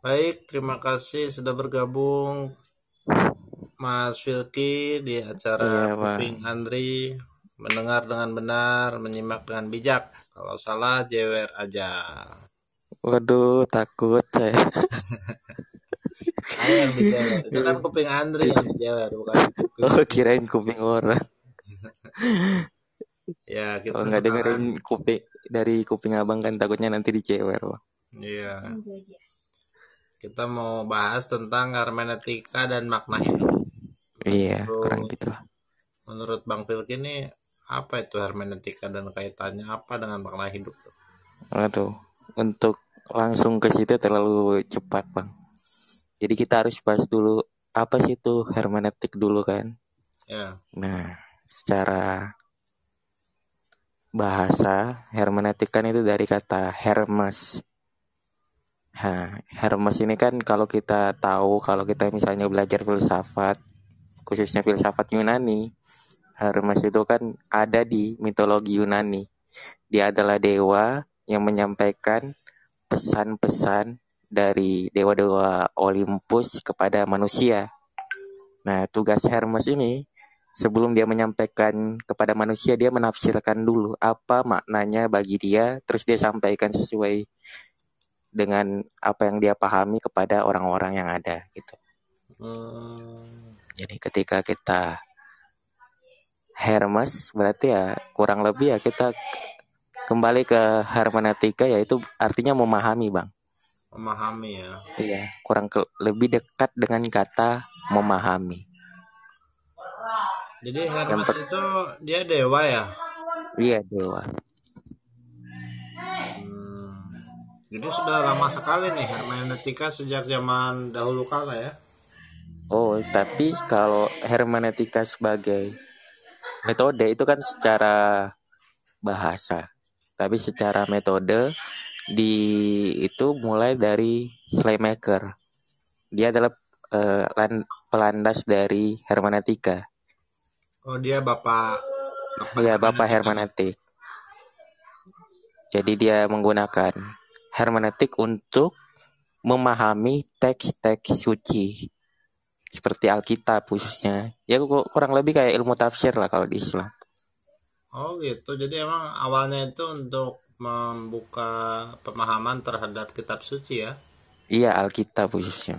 Baik, terima kasih sudah bergabung Mas Filki di acara Iya, Bang. Kuping Andri. Mendengar dengan benar, menyimak dengan bijak. Kalau salah, jewer aja. Waduh, takut saya. Yang dijewer. Itu kan Kuping Andri yang dijewer, bukan kuping. Oh, kirain kuping orang. Ya, kita Kalau nggak sekarang. dengerin kuping dari kuping abang kan takutnya nanti dicewer. Bang. Iya. Kita mau bahas tentang hermeneutika dan makna hidup. Iya, Menurut- kurang gitu lah. Menurut Bang Filki ini apa itu hermeneutika dan kaitannya apa dengan makna hidup? Aduh, untuk langsung ke situ terlalu cepat, Bang. Jadi kita harus bahas dulu apa sih itu hermeneutik dulu kan. Ya, Nah, secara bahasa hermeneutik kan itu dari kata Hermes. Nah, Hermes ini kan kalau kita tahu kalau kita misalnya belajar filsafat, khususnya filsafat Yunani, Hermes itu kan ada di mitologi Yunani. Dia adalah dewa yang menyampaikan pesan-pesan dari dewa-dewa Olympus kepada manusia. Nah, tugas Hermes ini sebelum dia menyampaikan kepada manusia dia menafsirkan dulu apa maknanya bagi dia terus dia sampaikan sesuai dengan apa yang dia pahami kepada orang-orang yang ada gitu. Hmm, Jadi ketika kita Hermes berarti ya kurang lebih ya kita kembali ke hermeneutika yaitu artinya memahami, Bang. memahami ya. Iya, kurang ke, lebih dekat dengan kata memahami. Jadi Hermes itu dia dewa ya. Iya, dewa. Jadi sudah lama sekali nih hermeneutika sejak zaman dahulu kala ya. Oh, tapi kalau hermeneutika sebagai metode itu kan secara bahasa. Tapi secara metode di itu mulai dari Schleiermacher. Dia adalah lan- pelandas dari hermeneutika. Oh dia bapak. Iya, Bapak hermeneutik. Jadi dia menggunakan hermeneutik untuk memahami teks-teks suci seperti Alkitab khususnya. Ya ku- kurang lebih kayak ilmu tafsir lah kalau di Islam. Oh gitu. Jadi emang awalnya itu untuk membuka pemahaman terhadap kitab suci ya. Iya, Alkitab khususnya.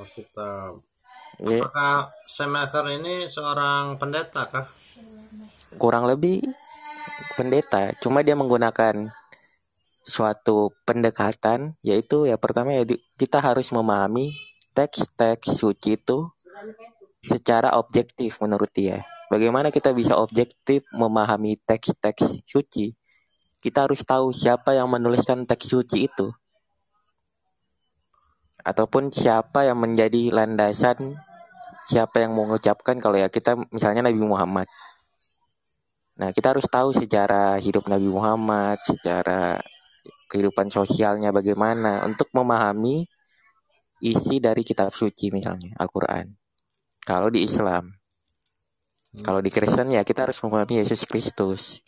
Oh, kitab. Ya, Apakah Schumacher ini seorang pendeta kah? kurang lebih pendeta, cuma dia menggunakan suatu pendekatan yaitu ya pertama ya kita harus memahami teks-teks suci itu secara objektif menurut dia. Bagaimana kita bisa objektif memahami teks-teks suci? Kita harus tahu siapa yang menuliskan teks suci itu. Ataupun siapa yang menjadi landasan siapa yang mengucapkan kalau ya kita misalnya Nabi Muhammad. Nah, kita harus tahu sejarah hidup Nabi Muhammad, secara kehidupan sosialnya bagaimana untuk memahami isi dari kitab suci misalnya Al-Qur'an. Kalau di Islam, kalau di Kristen ya kita harus memahami Yesus Kristus.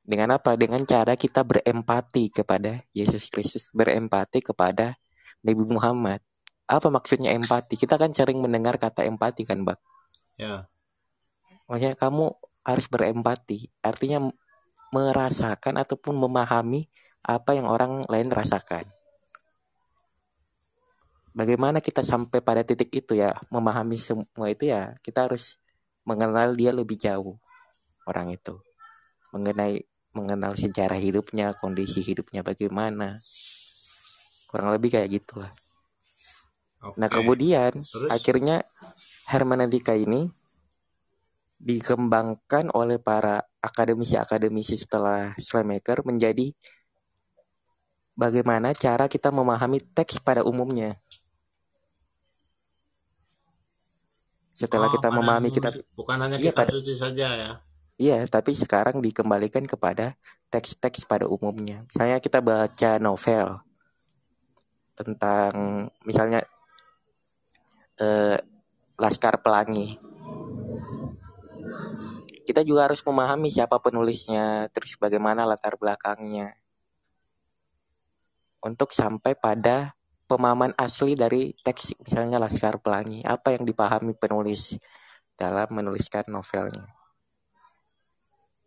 Dengan apa? Dengan cara kita berempati kepada Yesus Kristus, berempati kepada Nabi Muhammad. Apa maksudnya empati? Kita kan sering mendengar kata empati kan, Bang? Ya. Maksudnya kamu harus berempati, artinya merasakan ataupun memahami apa yang orang lain rasakan. Bagaimana kita sampai pada titik itu ya, memahami semua itu ya, kita harus mengenal dia lebih jauh orang itu. Mengenai mengenal sejarah hidupnya, kondisi hidupnya bagaimana. Kurang lebih kayak gitulah. Oke. Nah, kemudian Terus? akhirnya hermeneutika ini dikembangkan oleh para akademisi-akademisi setelah Schleiermacher menjadi bagaimana cara kita memahami teks pada umumnya. Setelah Oh, kita memahami kitab bukan hanya Iya, kitab pada- suci saja ya. Iya, tapi sekarang dikembalikan kepada teks-teks pada umumnya. Misalnya kita baca novel tentang misalnya eh, Laskar Pelangi. Kita juga harus memahami siapa penulisnya, terus bagaimana latar belakangnya. Untuk sampai pada pemahaman asli dari teks misalnya Laskar Pelangi. Apa yang dipahami penulis dalam menuliskan novelnya?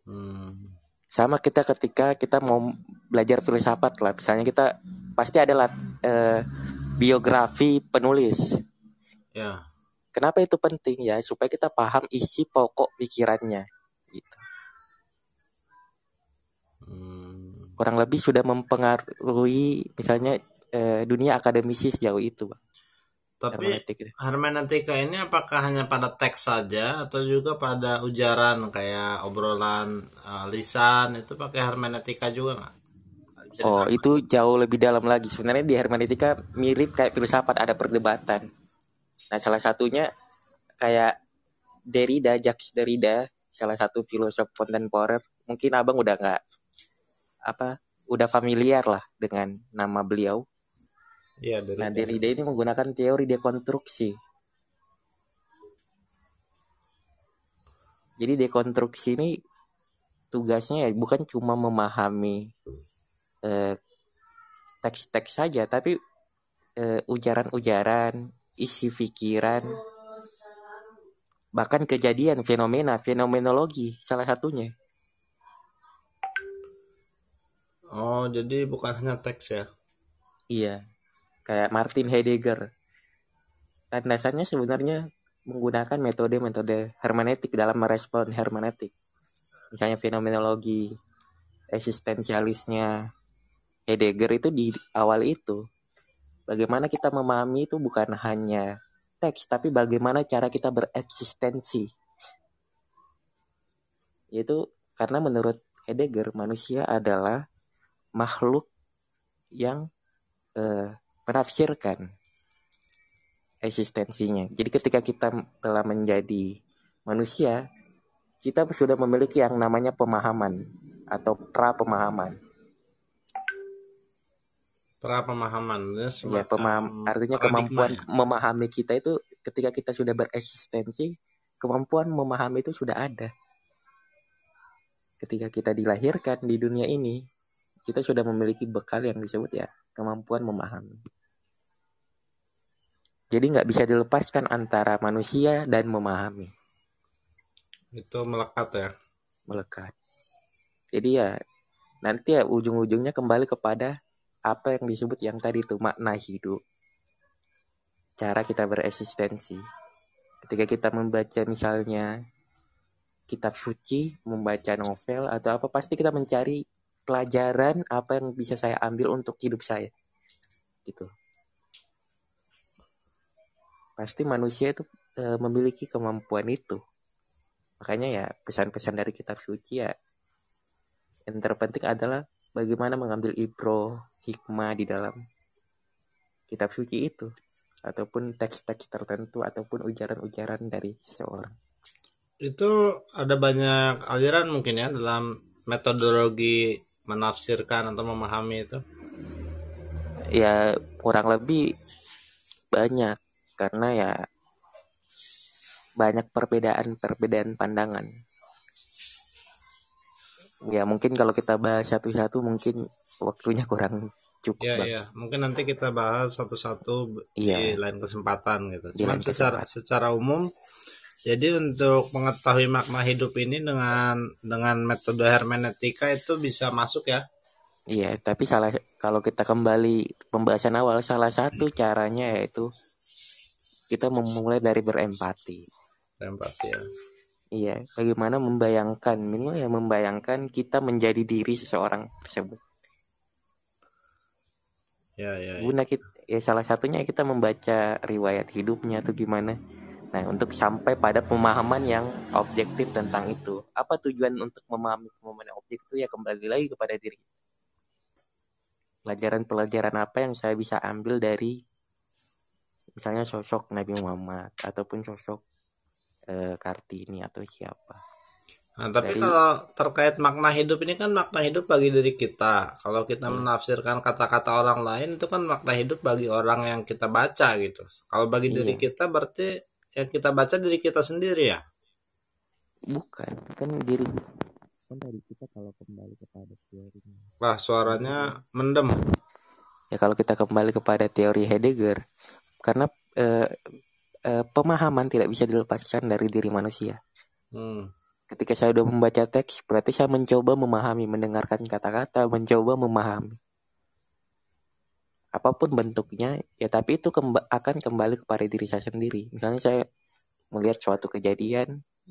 Hmm. sama kita ketika kita mau belajar filsafat lah. Misalnya kita pasti adalah eh, biografi penulis. Ya. kenapa itu penting ya? Supaya kita paham isi pokok pikirannya. Gitu. Hmm. Kurang lebih sudah mempengaruhi misalnya eh, dunia akademisi sejauh itu bang Tapi hermeneutik itu. hermeneutika ini apakah hanya pada teks saja atau juga pada ujaran kayak obrolan eh, lisan itu pakai hermeneutika juga nggak? Oh, itu jauh lebih dalam lagi. Sebenarnya di hermeneutika mirip kayak filsafat, ada perdebatan. Nah, salah satunya kayak Derrida, Jacques Derrida, salah satu filosof kontemporer. Mungkin abang udah nggak apa, udah familiar lah dengan nama beliau. Iya dari Nah, Derrida ini menggunakan teori dekonstruksi. Jadi dekonstruksi ini tugasnya ya bukan cuma memahami eh, teks-teks saja, tapi eh, ujaran-ujaran, isi pikiran, bahkan kejadian, fenomena, fenomenologi salah satunya. Oh jadi bukan hanya teks ya? Iya, kayak Martin Heidegger. Dan dasarnya sebenarnya menggunakan metode-metode hermeneutik dalam merespon hermeneutik. Misalnya fenomenologi, eksistensialisnya Heidegger itu di awal itu. Bagaimana kita memahami itu bukan hanya teks, tapi bagaimana cara kita bereksistensi. Itu karena menurut Heidegger manusia adalah makhluk yang eh, menafsirkan eksistensinya. Jadi ketika kita telah menjadi manusia, kita sudah memiliki yang namanya pemahaman atau pra pemahaman. Pra pemahaman ya, Ya, pemaham, artinya kemampuan ya? memahami kita itu ketika kita sudah bereksistensi, kemampuan memahami itu sudah ada. Ketika kita dilahirkan di dunia ini, kita sudah memiliki bekal yang disebut ya kemampuan memahami. Jadi nggak bisa dilepaskan antara manusia dan memahami, Itu melekat ya. melekat. Jadi ya nanti ya ujung-ujungnya kembali kepada apa yang disebut yang tadi itu makna hidup. Cara kita bereksistensi. Ketika kita membaca misalnya kitab suci, membaca novel atau apa pasti kita mencari pelajaran apa yang bisa saya ambil untuk hidup saya. Gitu. Pasti manusia itu e, memiliki kemampuan itu. Makanya ya pesan-pesan dari kitab suci ya yang terpenting adalah bagaimana mengambil ibro hikmah di dalam kitab suci itu ataupun teks-teks tertentu ataupun ujaran-ujaran dari seseorang. Itu ada banyak aliran mungkin ya dalam metodologi menafsirkan atau memahami itu. Ya kurang lebih banyak karena ya banyak perbedaan-perbedaan pandangan. Ya mungkin kalau kita bahas satu-satu mungkin waktunya kurang cukup. Ya Bang. ya, mungkin nanti kita bahas satu-satu di Iya. lain kesempatan gitu. Di Cuman lain secara secara umum jadi untuk mengetahui makna hidup ini dengan dengan metode hermeneutika itu bisa masuk ya. Iya, tapi salah kalau kita kembali pembahasan awal salah satu caranya yaitu kita memulai dari berempati. Empati ya. Iya, bagaimana membayangkan minimal ya membayangkan kita menjadi diri seseorang tersebut. Ya ya. ya. Guna kita ya salah satunya kita membaca riwayat hidupnya atau gimana. Nah, untuk sampai pada pemahaman yang objektif tentang itu. Apa tujuan untuk memahami pemahaman yang objektif itu ya kembali lagi kepada diri. Pelajaran-pelajaran apa yang saya bisa ambil dari misalnya sosok Nabi Muhammad ataupun sosok eh, Kartini atau siapa. Nah, tapi Dari- kalau terkait makna hidup ini kan makna hidup bagi diri kita. Kalau kita Hmm. menafsirkan kata-kata orang lain itu kan makna hidup bagi orang yang kita baca gitu. Kalau bagi diri Iya. kita berarti yang kita baca diri kita sendiri ya. Bukan, kan diri kan tadi kita kalau kembali kepada teorinya. Wah, suaranya mendem. ya kalau kita kembali kepada teori Heidegger karena eh, eh, pemahaman tidak bisa dilepaskan dari diri manusia Hmm. ketika saya sudah membaca teks berarti saya mencoba memahami mendengarkan kata-kata mencoba memahami apa pun bentuknya ya tapi itu kemba- akan kembali kepada diri saya sendiri. Misalnya saya melihat suatu kejadian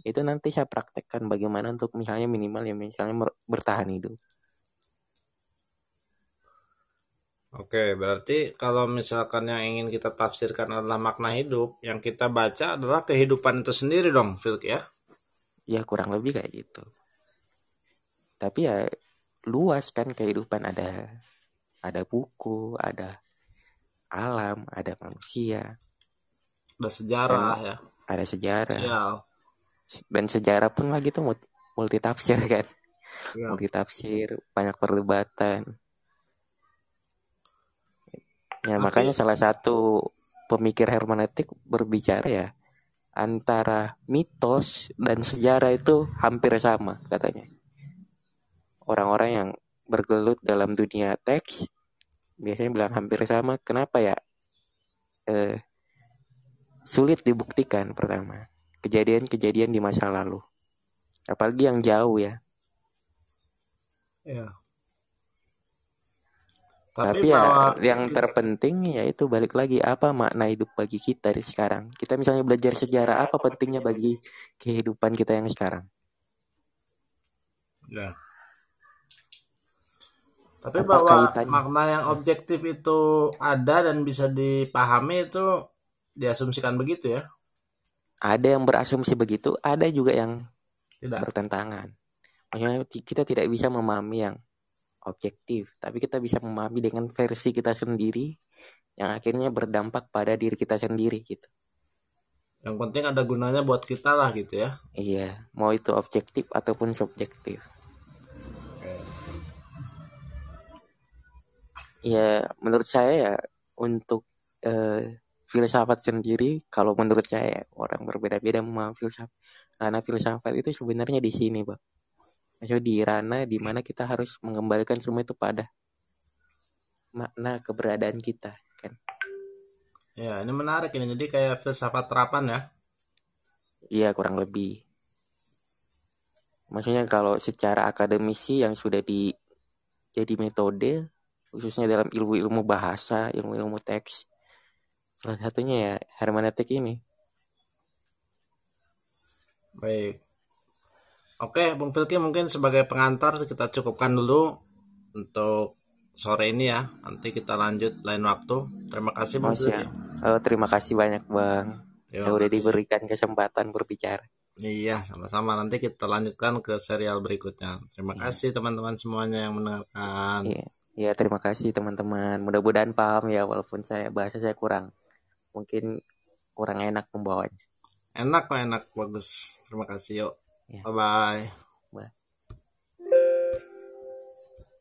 itu nanti saya praktekkan bagaimana untuk misalnya minimal ya misalnya bertahan hidup. Oke, berarti kalau misalkan yang ingin kita tafsirkan adalah makna hidup, yang kita baca adalah kehidupan itu sendiri dong, Filk ya? ya kurang lebih kayak gitu. Tapi ya luas kan kehidupan ada ada buku ada alam ada manusia Ada sejarah ya. ada sejarah Ya. dan sejarah pun lagi tuh mul- multi tafsir kan ya. multi tafsir banyak perdebatan ya Tapi- makanya salah satu pemikir hermeneutik berbicara ya antara mitos dan sejarah itu hampir sama katanya orang-orang yang bergelut dalam dunia teks biasanya bilang hampir sama kenapa ya eh, sulit dibuktikan pertama kejadian-kejadian di masa lalu apalagi yang jauh ya Ya. Tapi, ya yang terpenting yaitu balik lagi apa makna hidup bagi kita di sekarang. Kita misalnya belajar sejarah apa pentingnya bagi kehidupan kita yang sekarang. Ya. Tapi Apa bahwa kaitannya? makna yang objektif itu ada dan bisa dipahami itu diasumsikan begitu ya? Ada yang berasumsi begitu, ada juga yang Tidak. bertentangan. Maksudnya kita tidak bisa memahami yang objektif, tapi kita bisa memahami dengan versi kita sendiri yang akhirnya berdampak pada diri kita sendiri gitu. Yang penting ada gunanya buat kita lah gitu ya. Iya, mau itu objektif ataupun subjektif. Ya, menurut saya ya untuk eh, filsafat sendiri, kalau menurut saya orang berbeda-beda memahami filsafat. Karena filsafat itu sebenarnya di sini, Bang. Maksudnya di ranah di mana kita harus mengembalikan semua itu pada makna keberadaan kita, kan? Ya, ini menarik ini. Jadi kayak filsafat terapan ya. Iya, kurang lebih. Maksudnya kalau secara akademisi yang sudah di jadi metode khususnya dalam ilmu-ilmu bahasa, ilmu-ilmu teks. Salah satunya ya hermeneutik ini. Baik. Oke, Bung Filki mungkin sebagai pengantar kita cukupkan dulu untuk sore ini ya. Nanti kita lanjut lain waktu. Terima kasih Bung. Filki. Oh, terima kasih banyak, Bang. Yo, Saya udah diberikan kesempatan berbicara. Iya, sama-sama. Nanti kita lanjutkan ke serial berikutnya. Terima kasih teman-teman semuanya yang mendengarkan. Iya. Ya, terima kasih teman-teman. Mudah-mudahan paham ya walaupun saya bahasa saya kurang mungkin kurang enak membawanya. Enak kok, enak. Bagus. Terima kasih, yuk. Ya. Bye-bye.